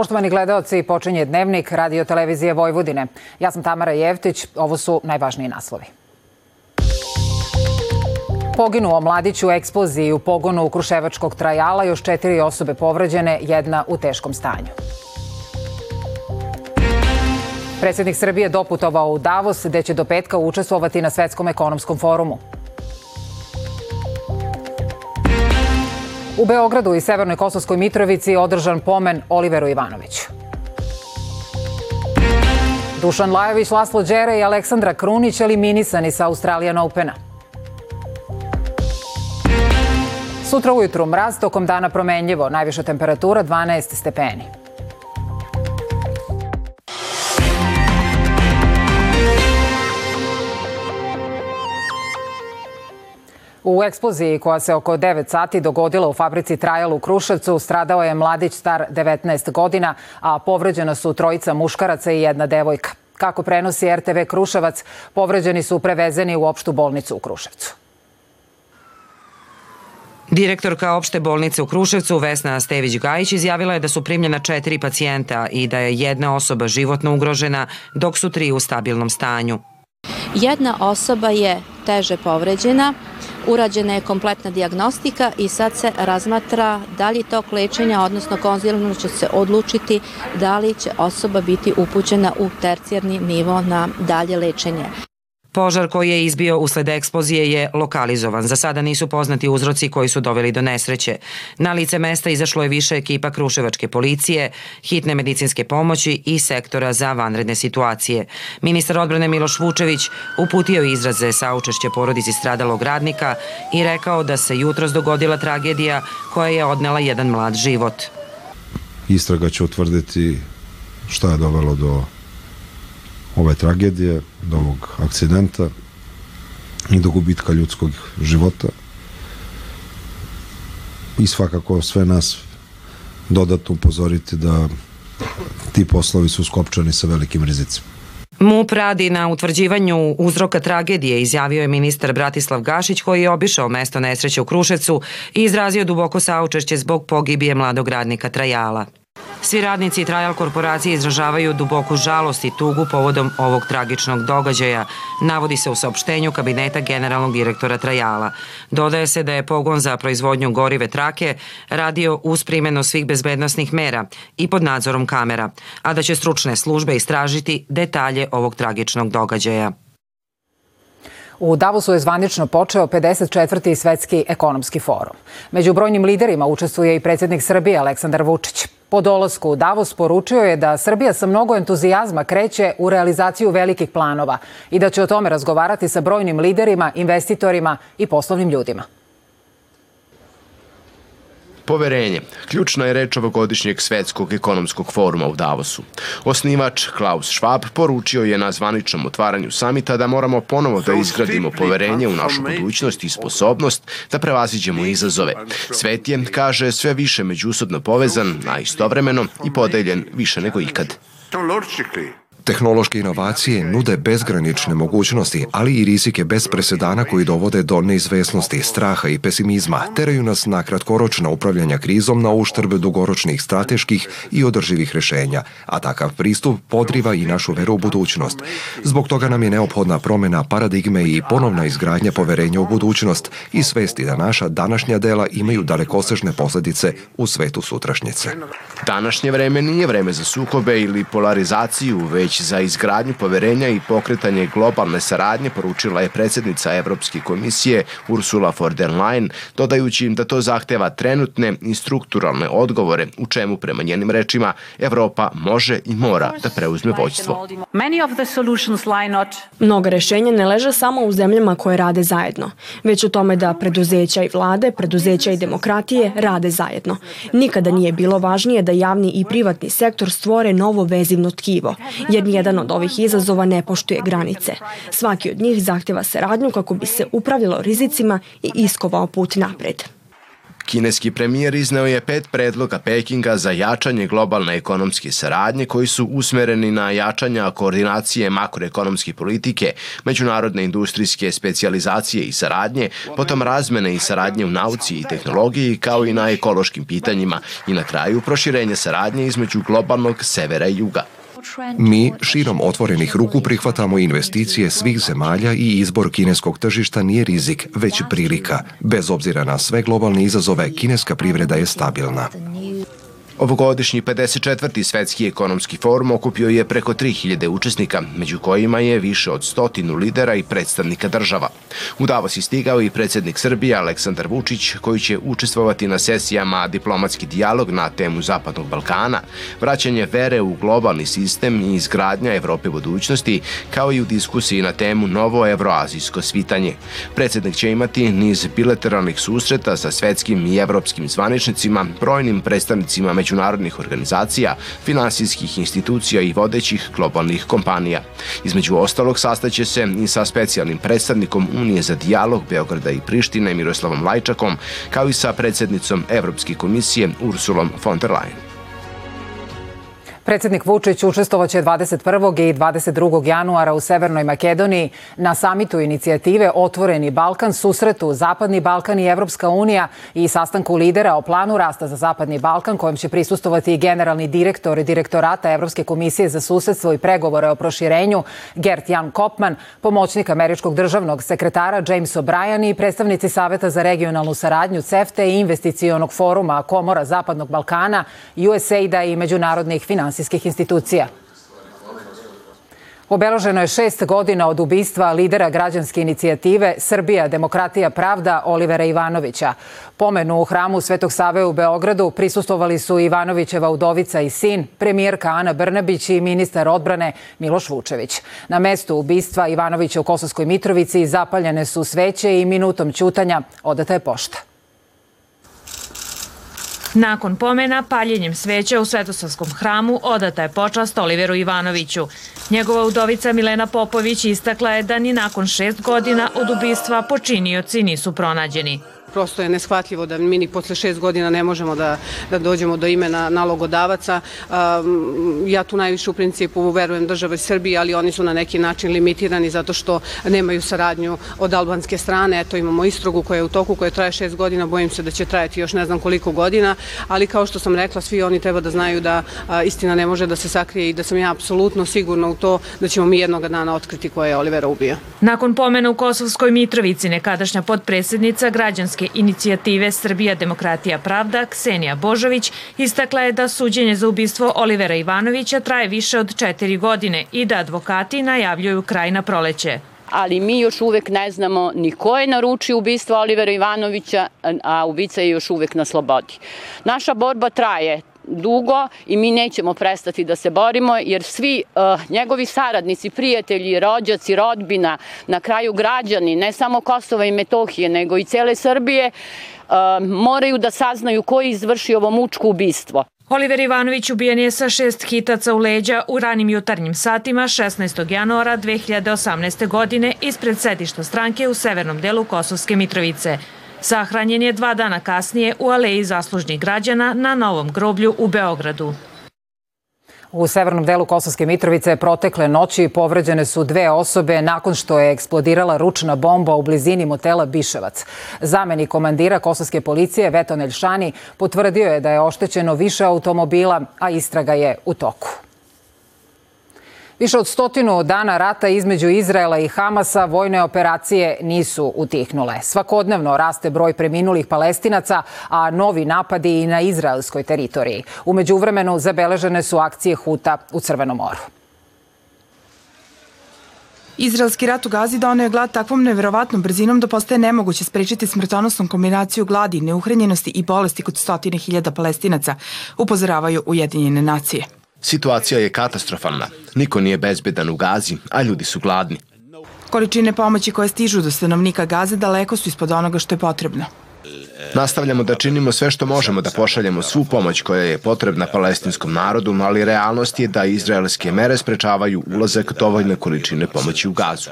Poštovani gledalci, počinje dnevnik radio televizije Vojvodine. Ja sam Tamara Jevtić, ovo su najvažniji naslovi. Poginuo mladić u eksploziji u pogonu Kruševačkog trajala, još četiri osobe povređene, jedna u teškom stanju. Predsednik Srbije doputovao u Davos, gde će do petka učestvovati na Svetskom ekonomskom forumu. U Beogradu i Severnoj Kosovskoj Mitrovici održan pomen Oliveru Ivanoviću. Dušan Lajović, Laslo Đere i Aleksandra Krunić eliminisani sa Australijan Opena. Sutra ujutru mraz, tokom dana promenljivo, najviša temperatura 12 stepeni. U eksploziji koja se oko 9 sati dogodila u fabrici Trajal u Kruševcu stradao je mladić star 19 godina, a povređena su trojica muškaraca i jedna devojka. Kako prenosi RTV Kruševac, povređeni su prevezeni u opštu bolnicu u Kruševcu. Direktorka opšte bolnice u Kruševcu Vesna Stević-Gajić izjavila je da su primljena četiri pacijenta i da je jedna osoba životno ugrožena, dok su tri u stabilnom stanju. Jedna osoba je teže povređena, urađena je kompletna diagnostika i sad se razmatra da li tok lečenja, odnosno konzilno će se odlučiti da li će osoba biti upućena u tercijarni nivo na dalje lečenje. Požar koji je izbio usled eksplozije je lokalizovan. Za sada nisu poznati uzroci koji su doveli do nesreće. Na lice mesta izašlo je više ekipa Kruševačke policije, hitne medicinske pomoći i sektora za vanredne situacije. Ministar odbrane Miloš Vučević uputio izraze saučešće porodici stradalog radnika i rekao da se jutros dogodila tragedija koja je odnela jedan mlad život. Istraga će utvrditi šta je dovelo do ove tragedije, do ovog akcidenta i do gubitka ljudskog života i svakako sve nas dodatno upozoriti da ti poslovi su skopčani sa velikim rizicima. MUP radi na utvrđivanju uzroka tragedije, izjavio je ministar Bratislav Gašić koji je obišao mesto nesreće u Kruševcu i izrazio duboko saučešće zbog pogibije mladog radnika Trajala. Svi radnici Trajal korporacije izražavaju duboku žalost i tugu povodom ovog tragičnog događaja, navodi se u saopštenju kabineta generalnog direktora Trajala. Dodaje se da je pogon za proizvodnju gorive trake radio uz primjenu svih bezbednostnih mera i pod nadzorom kamera, a da će stručne službe istražiti detalje ovog tragičnog događaja. U Davosu je zvanično počeo 54. svetski ekonomski forum. Među brojnim liderima učestvuje i predsednik Srbije Aleksandar Vučić. Po dolasku u Davos poručio je da Srbija sa mnogo entuzijazma kreće u realizaciju velikih planova i da će o tome razgovarati sa brojnim liderima, investitorima i poslovnim ljudima. Poverenje. Ključna je reč ovogodišnjeg svetskog ekonomskog foruma u Davosu. Osnivač Klaus Schwab poručio je na zvaničnom otvaranju samita da moramo ponovo da izgradimo poverenje u našu budućnost i sposobnost da prevaziđemo izazove. Svet je, kaže, sve više međusobno povezan, a istovremeno i podeljen više nego ikad. Tehnološke inovacije nude bezgranične mogućnosti, ali i rizike bez presedana koji dovode do neizvesnosti, straha i pesimizma, teraju nas na kratkoročna upravljanja krizom na uštrb dugoročnih strateških i održivih rešenja, a takav pristup podriva i našu veru u budućnost. Zbog toga nam je neophodna promena paradigme i ponovna izgradnja poverenja u budućnost i svesti da naša današnja dela imaju dalekosežne posledice u svetu sutrašnjice. Današnje vreme nije vreme za sukobe ili polarizaciju, već za izgradnju poverenja i pokretanje globalne saradnje, poručila je predsednica Evropske komisije Ursula von der Leyen, dodajući im da to zahteva trenutne i strukturalne odgovore, u čemu, prema njenim rečima, Evropa može i mora da preuzme vođstvo. Mnoga rešenja ne leže samo u zemljama koje rade zajedno, već u tome da preduzeća i vlade, preduzeća i demokratije rade zajedno. Nikada nije bilo važnije da javni i privatni sektor stvore novo vezivno tkivo, jer nijedan od ovih izazova ne poštuje granice. Svaki od njih zahteva saradnju kako bi se upravljalo rizicima i iskovao put napred. Kineski premijer izneo je pet predloga Pekinga za jačanje globalne ekonomske saradnje koji su usmereni na jačanja koordinacije makroekonomske politike, međunarodne industrijske specijalizacije i saradnje, potom razmene i saradnje u nauci i tehnologiji kao i na ekološkim pitanjima i na kraju proširenje saradnje između globalnog severa i juga. Mi širom otvorenih ruku prihvatamo investicije svih zemalja i izbor kineskog tržišta nije rizik, već prilika. Bez obzira na sve globalne izazove, kineska privreda je stabilna. Ovogodišnji 54. svetski ekonomski forum okupio je preko 3000 učesnika, među kojima je više od stotinu lidera i predstavnika država. U Davos je stigao i predsednik Srbije Aleksandar Vučić, koji će učestvovati na sesijama diplomatski dijalog na temu Zapadnog Balkana, vraćanje vere u globalni sistem i izgradnja Evrope budućnosti, kao i u diskusiji na temu novo evroazijsko svitanje. Predsednik će imati niz bilateralnih susreta sa svetskim i evropskim zvaničnicima, brojnim predstavnicima među međunarodnih organizacija, finansijskih institucija i vodećih globalnih kompanija. Između ostalog sastaće se i sa specijalnim predstavnikom Unije za dijalog Beograda i Prištine Miroslavom Lajčakom, kao i sa predsednicom Evropske komisije Ursulom von der Leyen. Predsednik Vučić učestvovaće 21. i 22. januara u Severnoj Makedoniji na samitu inicijative Otvoreni Balkan, susretu Zapadni Balkan i Evropska unija i sastanku lidera o planu rasta za Zapadni Balkan, kojem će prisustovati i generalni direktor direktorata Evropske komisije za susedstvo i pregovore o proširenju Gert Jan Kopman, pomoćnik američkog državnog sekretara James O'Brien i predstavnici Saveta za regionalnu saradnju CEFTE i investicionog foruma Komora Zapadnog Balkana, USAID-a i međunarodnih finansija finansijskih institucija. Obeleženo je šest godina od ubistva lidera građanske inicijative Srbija, demokratija, pravda Olivera Ivanovića. Pomenu u hramu Svetog Save u Beogradu prisustovali su Ivanovićeva udovica i sin, premijerka Ana Brnabić i ministar odbrane Miloš Vučević. Na mestu ubistva Ivanovića u Kosovskoj Mitrovici zapaljene su sveće i minutom ćutanja odata je pošta. Nakon pomena, paljenjem sveća u Svetosavskom hramu odata je počast Oliveru Ivanoviću. Njegova udovica Milena Popović istakla je da ni nakon šest godina od ubistva počinioci nisu pronađeni. Prosto je neshvatljivo da mi ni posle šest godina ne možemo da, da dođemo do imena nalogodavaca. Ja tu najviše u principu verujem države Srbije, ali oni su na neki način limitirani zato što nemaju saradnju od albanske strane. Eto imamo istrogu koja je u toku, koja traje šest godina, bojim se da će trajati još ne znam koliko godina, ali kao što sam rekla, svi oni treba da znaju da istina ne može da se sakrije i da sam ja apsolutno sigurna u to da ćemo mi jednog dana otkriti ko je Olivera ubio. Nakon pomena u Kosovskoj Mitrovici, nekadašnja podpredsednica građanske građanske inicijative Srbija demokratija pravda Ksenija Božović istakla je da suđenje za ubistvo Olivera Ivanovića traje više od četiri godine i da advokati najavljuju kraj na proleće ali mi još uvek ne znamo ni ko je naručio ubistvo Olivera Ivanovića, a ubica je još uvek na slobodi. Naša borba traje dugo i mi nećemo prestati da se borimo jer svi uh, njegovi saradnici, prijatelji, rođaci, rodbina, na kraju građani, ne samo Kosova i Metohije, nego i cele Srbije, uh, moraju da saznaju ko je izvršio ovo mučko ubistvo. Oliver Ivanović ubijen je sa šest hitaca u leđa u ranim jutarnjim satima 16. januara 2018. godine ispred sedišta stranke u severnom delu Kosovske Mitrovice. Sahranjen je dva dana kasnije u Aleji zaslužnih građana na Novom groblju u Beogradu. U severnom delu Kosovske Mitrovice protekle noći povređene su dve osobe nakon što je eksplodirala ručna bomba u blizini motela Biševac. Zameni komandira kosovske policije Veton Elšani potvrdio je da je oštećeno više automobila, a istraga je u toku. Više od stotinu dana rata između Izraela i Hamasa vojne operacije nisu utihnule. Svakodnevno raste broj preminulih palestinaca, a novi napadi i na izraelskoj teritoriji. Umeđu vremenu zabeležene su akcije Huta u Crvenom moru. Izraelski rat u Gazi donio je glad takvom neverovatnom brzinom da postaje nemoguće sprečiti smrtonosnom kombinaciju gladi, neuhranjenosti i bolesti kod stotine hiljada palestinaca, upozoravaju Ujedinjene nacije. Situacija je katastrofalna. Niko nije bezbedan u Gazi, a ljudi su gladni. Količine pomoći koje stižu do stanovnika Gaze daleko su ispod onoga što je potrebno. Nastavljamo da činimo sve što možemo da pošaljemo svu pomoć koja je potrebna palestinskom narodu, ali realnost je da izraelske mere sprečavaju ulazak dovoljne količine pomoći u gazu.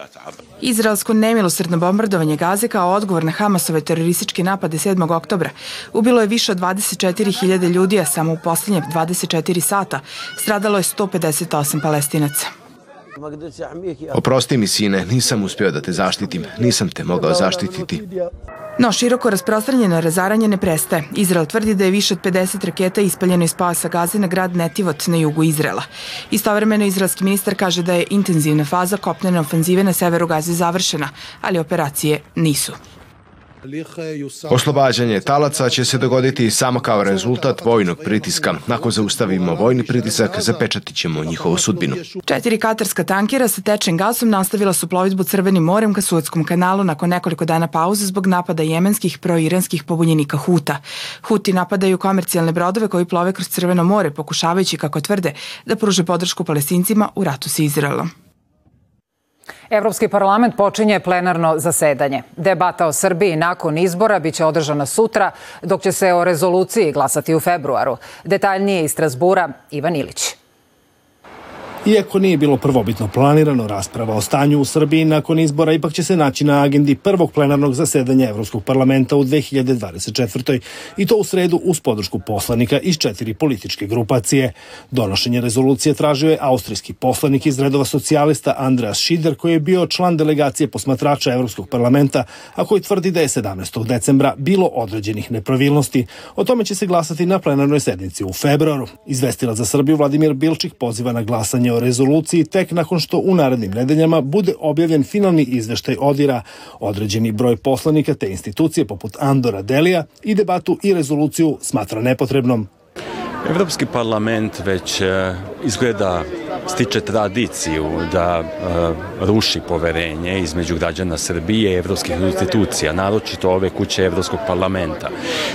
Izraelsko nemilosrdno bombardovanje Gaze kao odgovor na Hamasove terorističke napade 7. oktobra ubilo je više od 24.000 ljudi, a samo u poslednje 24 sata stradalo je 158 palestinaca. Oprosti mi, sine, nisam uspio da te zaštitim. Nisam te mogao zaštititi. No, široko rasprostranjeno razaranje ne prestaje. Izrael tvrdi da je više od 50 raketa ispaljeno iz pasa Gaze na grad Netivot na jugu Izraela. Istovremeno, izraelski ministar kaže da je intenzivna faza kopnene ofenzive na severu Gaze završena, ali operacije nisu. Oslobađanje talaca će se dogoditi samo kao rezultat vojnog pritiska. Ako zaustavimo vojni pritisak, zapečatit ćemo njihovu sudbinu. Četiri katarska tankera sa tečnim gasom nastavila su plovidbu Crvenim morem ka Suetskom kanalu nakon nekoliko dana pauze zbog napada jemenskih proiranskih pobunjenika Huta. Huti napadaju komercijalne brodove koji plove kroz Crveno more, pokušavajući, kako tvrde, da pruže podršku palestincima u ratu sa Izraelom. Evropski parlament počinje plenarno zasedanje. Debata o Srbiji nakon izbora biće održana sutra, dok će se o rezoluciji glasati u februaru. Detaljnije iz Strasbura, Ivan Ilić. Iako nije bilo prvobitno planirano, rasprava o stanju u Srbiji nakon izbora ipak će se naći na agendi prvog plenarnog zasedanja Evropskog parlamenta u 2024. i to u sredu uz podršku poslanika iz četiri političke grupacije. Donošenje rezolucije tražio je austrijski poslanik iz redova socijalista Andreas Schider koji je bio član delegacije posmatrača Evropskog parlamenta, a koji tvrdi da je 17. decembra bilo određenih nepravilnosti. O tome će se glasati na plenarnoj sednici u februaru. Izvestila za Srbiju Vladimir Bilčik poziva na glasanje o rezoluciji tek nakon što u narednim nedeljama bude objavljen finalni izveštaj odira određeni broj poslanika te institucije poput Andora Delija i debatu i rezoluciju smatra nepotrebnom. Evropski parlament već e, izgleda stiče tradiciju da e, ruši poverenje između građana Srbije i evropskih institucija, naročito ove kuće Evropskog parlamenta.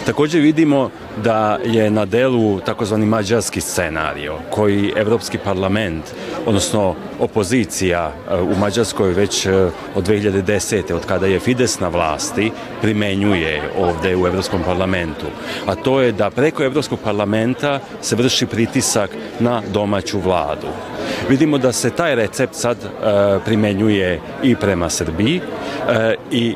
Takođe vidimo da je na delu takozvani mađarski scenario koji Evropski parlament, odnosno opozicija e, u Mađarskoj već e, od 2010. od kada je Fides na vlasti, primenjuje ovde u Evropskom parlamentu. A to je da preko Evropskog parlamenta se vrši pritisak na domaću vladu. Vidimo da se taj recept sad e, primenjuje i prema Srbiji i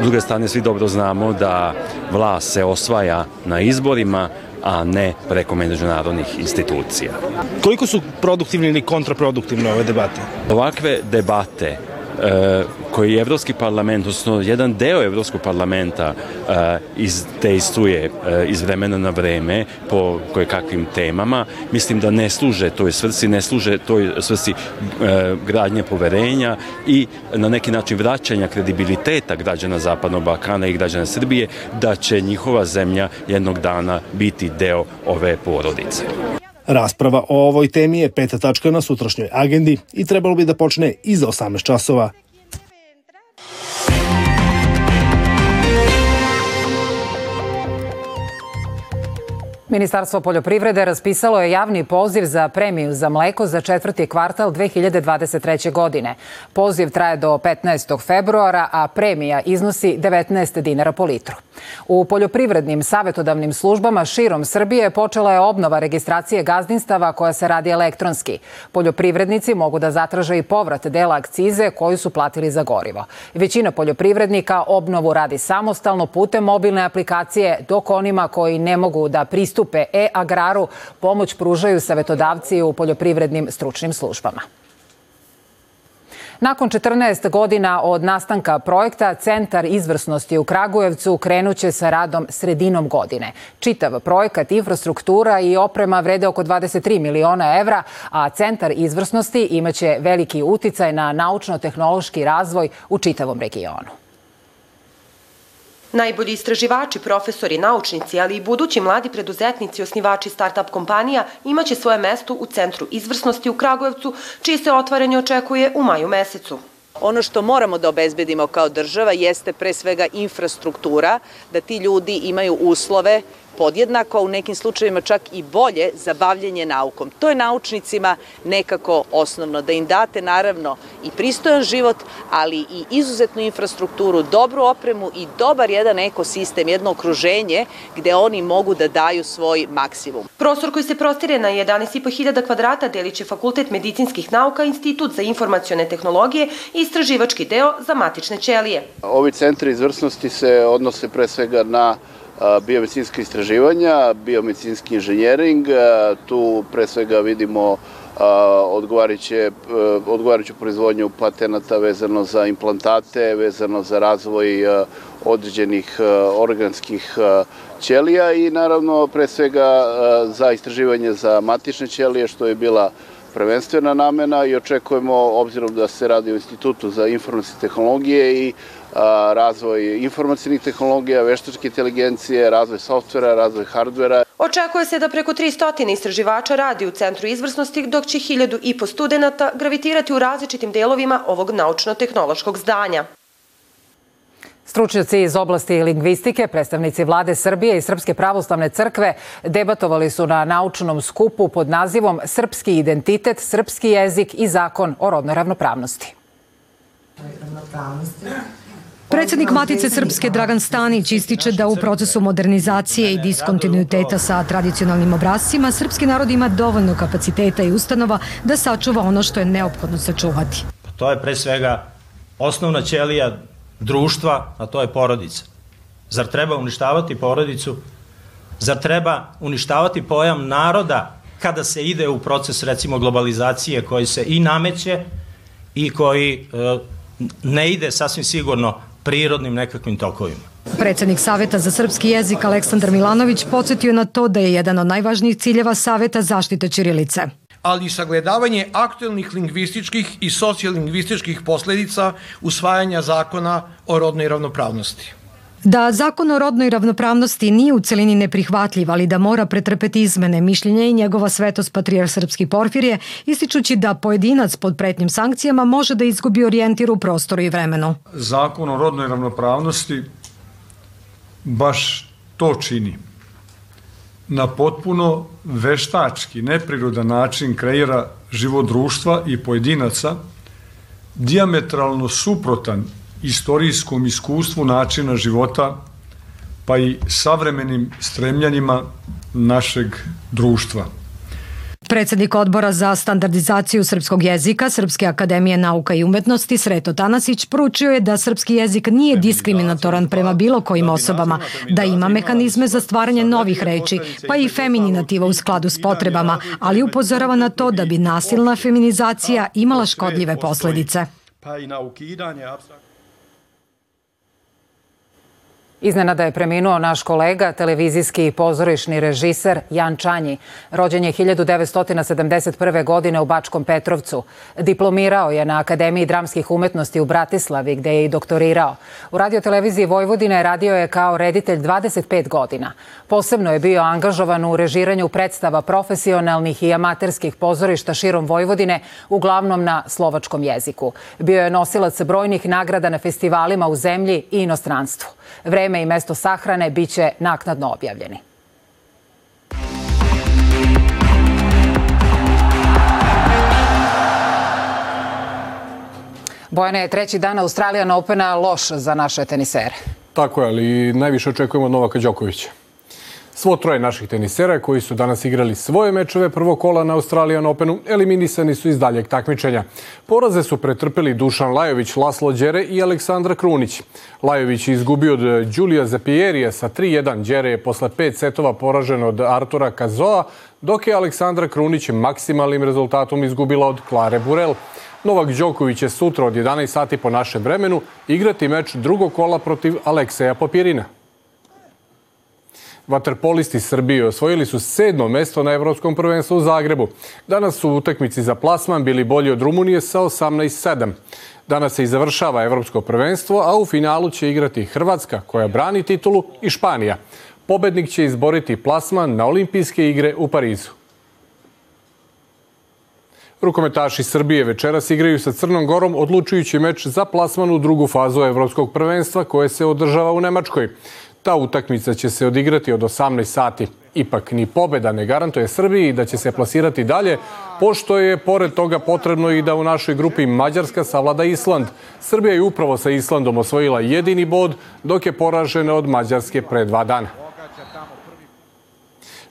S druge strane, svi dobro znamo da vlast se osvaja na izborima, a ne preko međunarodnih institucija. Koliko su produktivne ili kontraproduktivne ove debate? Ovakve debate koji Evropski parlament, odnosno jedan deo Evropskog parlamenta uh, izdejstvuje uh, iz vremena na vreme po koje kakvim temama, mislim da ne služe toj svrsi, ne služe toj svrsi gradnje poverenja i na neki način vraćanja kredibiliteta građana Zapadnog Balkana i građana Srbije da će njihova zemlja jednog dana biti deo ove porodice. Rasprava o ovoj temi je peta tačka na sutrašnjoj agendi i trebalo bi da počne iza 18 časova Ministarstvo poljoprivrede raspisalo je javni poziv za premiju za mleko za četvrti kvartal 2023. godine. Poziv traje do 15. februara, a premija iznosi 19 dinara po litru. U poljoprivrednim savetodavnim službama širom Srbije počela je obnova registracije gazdinstava koja se radi elektronski. Poljoprivrednici mogu da zatraže i povrat dela akcize koju su platili za gorivo. Većina poljoprivrednika obnovu radi samostalno putem mobilne aplikacije, dok onima koji ne mogu da pristupe e-agraru pomoć pružaju savetodavci u poljoprivrednim stručnim službama. Nakon 14 godina od nastanka projekta, Centar izvrsnosti u Kragujevcu krenuće sa radom sredinom godine. Čitav projekat, infrastruktura i oprema vrede oko 23 miliona evra, a Centar izvrsnosti imaće veliki uticaj na naučno-tehnološki razvoj u čitavom regionu. Najbolji istraživači, profesori, naučnici, ali i budući mladi preduzetnici, osnivači start-up kompanija imaće svoje mesto u Centru izvrsnosti u Kragujevcu, čije se otvaranje očekuje u maju mesecu. Ono što moramo da obezbedimo kao država jeste pre svega infrastruktura, da ti ljudi imaju uslove podjednako, a u nekim slučajevima čak i bolje za bavljenje naukom. To je naučnicima nekako osnovno, da im date naravno i pristojan život, ali i izuzetnu infrastrukturu, dobru opremu i dobar jedan ekosistem, jedno okruženje gde oni mogu da daju svoj maksimum. Prostor koji se prostire na 11.500 kvadrata delit će Fakultet medicinskih nauka, Institut za informacione tehnologije i istraživački deo za matične ćelije. Ovi centri izvrsnosti se odnose pre svega na biomedicinske istraživanja, biomedicinski inženjering, tu pre svega vidimo odgovarajuće, odgovarajuću proizvodnju patenata vezano za implantate, vezano za razvoj određenih organskih ćelija i naravno pre svega za istraživanje za matične ćelije što je bila prvenstvena namena i očekujemo, obzirom da se radi o Institutu za informacijne tehnologije i razvoj informacijnih tehnologija, veštačke inteligencije, razvoj softvera, razvoj hardvera. Očekuje se da preko 300 istraživača radi u Centru izvrsnosti, dok će hiljadu i po studenta gravitirati u različitim delovima ovog naučno-tehnološkog zdanja. Stručnjaci iz oblasti lingvistike, predstavnici vlade Srbije i Srpske pravoslavne crkve debatovali su na naučnom skupu pod nazivom Srpski identitet, srpski jezik i zakon o rodnoj ravnopravnosti. Predsednik Matice Srpske Dragan Stanić ističe da u procesu modernizacije i diskontinuiteta sa tradicionalnim obrazcima srpski narod ima dovoljno kapaciteta i ustanova da sačuva ono što je neophodno sačuvati. To je pre svega osnovna ćelija društva, a to je porodica. Zar treba uništavati porodicu? Zar treba uništavati pojam naroda kada se ide u proces recimo globalizacije koji se i nameće i koji e, ne ide sasvim sigurno prirodnim nekakvim tokovima. Predsednik Saveta za srpski jezik Aleksandar Milanović podsjetio na to da je jedan od najvažnijih ciljeva Saveta zaštite Ćirilice ali i sagledavanje aktuelnih lingvističkih i sociolingvističkih posledica usvajanja zakona o rodnoj ravnopravnosti. Da zakon o rodnoj ravnopravnosti nije u celini neprihvatljiv, ali da mora pretrpeti izmene mišljenja i njegova svetost patrijar srpski Porfirije, ističući da pojedinac pod pretnjim sankcijama može da izgubi orijentir u prostoru i vremenu. Zakon o rodnoj ravnopravnosti baš to čini na potpuno veštački, neprirodan način kreira život društva i pojedinaca, diametralno suprotan istorijskom iskustvu načina života, pa i savremenim stremljanjima našeg društva. Predsednik odbora za standardizaciju srpskog jezika Srpske akademije nauka i umetnosti Sreto Tanasić poručio je da srpski jezik nije diskriminatoran prema bilo kojim osobama, da ima mehanizme za stvaranje novih reči, pa i femininativa u skladu s potrebama, ali upozorava na to da bi nasilna feminizacija imala škodljive posledice. Pa i na ukidanje Iznenada je preminuo naš kolega, televizijski i pozorišni režiser Jan Čanji. Rođen je 1971. godine u Bačkom Petrovcu. Diplomirao je na Akademiji dramskih umetnosti u Bratislavi, gde je i doktorirao. U radioteleviziji Vojvodine radio je kao reditelj 25 godina. Posebno je bio angažovan u režiranju predstava profesionalnih i amaterskih pozorišta širom Vojvodine, uglavnom na slovačkom jeziku. Bio je nosilac brojnih nagrada na festivalima u zemlji i inostranstvu. Vreme i mesto sahrane biće naknadno objavljeni. Bojana je treći dan Australijan Opena loš za naše tenisere. Tako je, ali najviše očekujemo Novaka Đokovića. Svo troje naših tenisera koji su danas igrali svoje mečeve prvog kola na Australijan Openu eliminisani su iz daljeg takmičenja. Poraze su pretrpeli Dušan Lajović, Laslo Đere i Aleksandra Krunić. Lajović je izgubio od Đulija Zapierija sa 3-1. Đere je posle pet setova poražen od Artura Kazoa, dok je Aleksandra Krunić maksimalnim rezultatom izgubila od Klare Burel. Novak Đoković će sutra od 11 sati po našem vremenu igrati meč drugog kola protiv Alekseja Popirina. Vaterpolisti Srbije osvojili su sedmo mesto na Evropskom prvenstvu u Zagrebu. Danas su u utakmici za plasman bili bolji od Rumunije sa 18-7. Danas se i završava Evropsko prvenstvo, a u finalu će igrati Hrvatska, koja brani titulu, i Španija. Pobednik će izboriti plasman na olimpijske igre u Parizu. Rukometaši Srbije večeras igraju sa Crnom Gorom odlučujući meč za plasman u drugu fazu Evropskog prvenstva koje se održava u Nemačkoj. Ta utakmica će se odigrati od 18 sati. Ipak ni pobeda ne garantuje Srbiji da će se plasirati dalje, pošto je pored toga potrebno i da u našoj grupi Mađarska savlada Island. Srbija je upravo sa Islandom osvojila jedini bod, dok je poražena od Mađarske pre dva dana.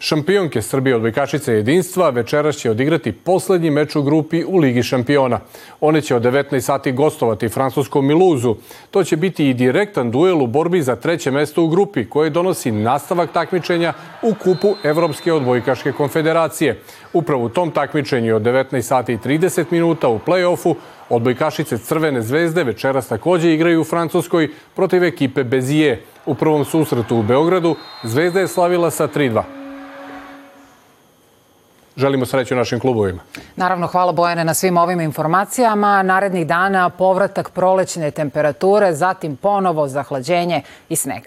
Šampionke Srbije odbojkašice jedinstva večeras će odigrati poslednji meč u grupi u Ligi šampiona. One će od 19 sati gostovati francuskom Miluzu. To će biti i direktan duel u borbi za treće mesto u grupi koje donosi nastavak takmičenja u kupu Evropske odbojkaške konfederacije. Upravo u tom takmičenju od 19 sati i 30 minuta u play-offu odbojkašice Crvene zvezde večeras takođe igraju u Francuskoj protiv ekipe Bezije. U prvom susretu u Beogradu Zvezda je slavila sa 3-2 želimo sreću našim klubovima. Naravno, hvala Bojane na svim ovim informacijama. Narednih dana povratak prolećne temperature, zatim ponovo zahlađenje i sneg.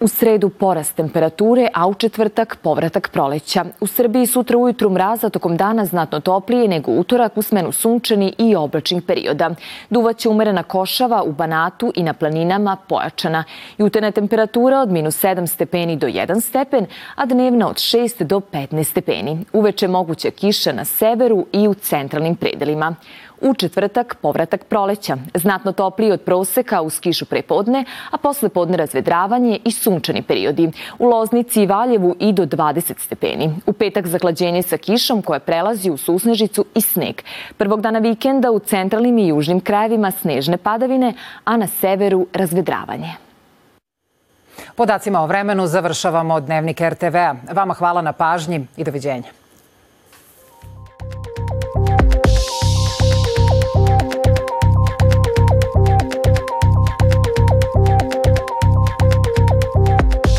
U sredu porast temperature, a u četvrtak povratak proleća. U Srbiji sutra ujutru mraza, tokom dana znatno toplije nego utorak u smenu sunčani i oblačnih perioda. Duvaće umerena košava u Banatu i na planinama pojačana. Jutarnja temperatura od minus 7 stepeni do 1 stepen, a dnevna od 6 do 15 stepeni. Uveče moguća kiša na severu i u centralnim predelima. U četvrtak povratak proleća, znatno topliji od proseka uz kišu prepodne, a posle podne razvedravanje i sunčani periodi. U Loznici i Valjevu i do 20 stepeni. U petak zaklađenje sa kišom koja prelazi u susnežicu i sneg. Prvog dana vikenda u centralnim i južnim krajevima snežne padavine, a na severu razvedravanje. Podacima o vremenu završavamo Dnevnik RTV-a. Vama hvala na pažnji i doviđenja.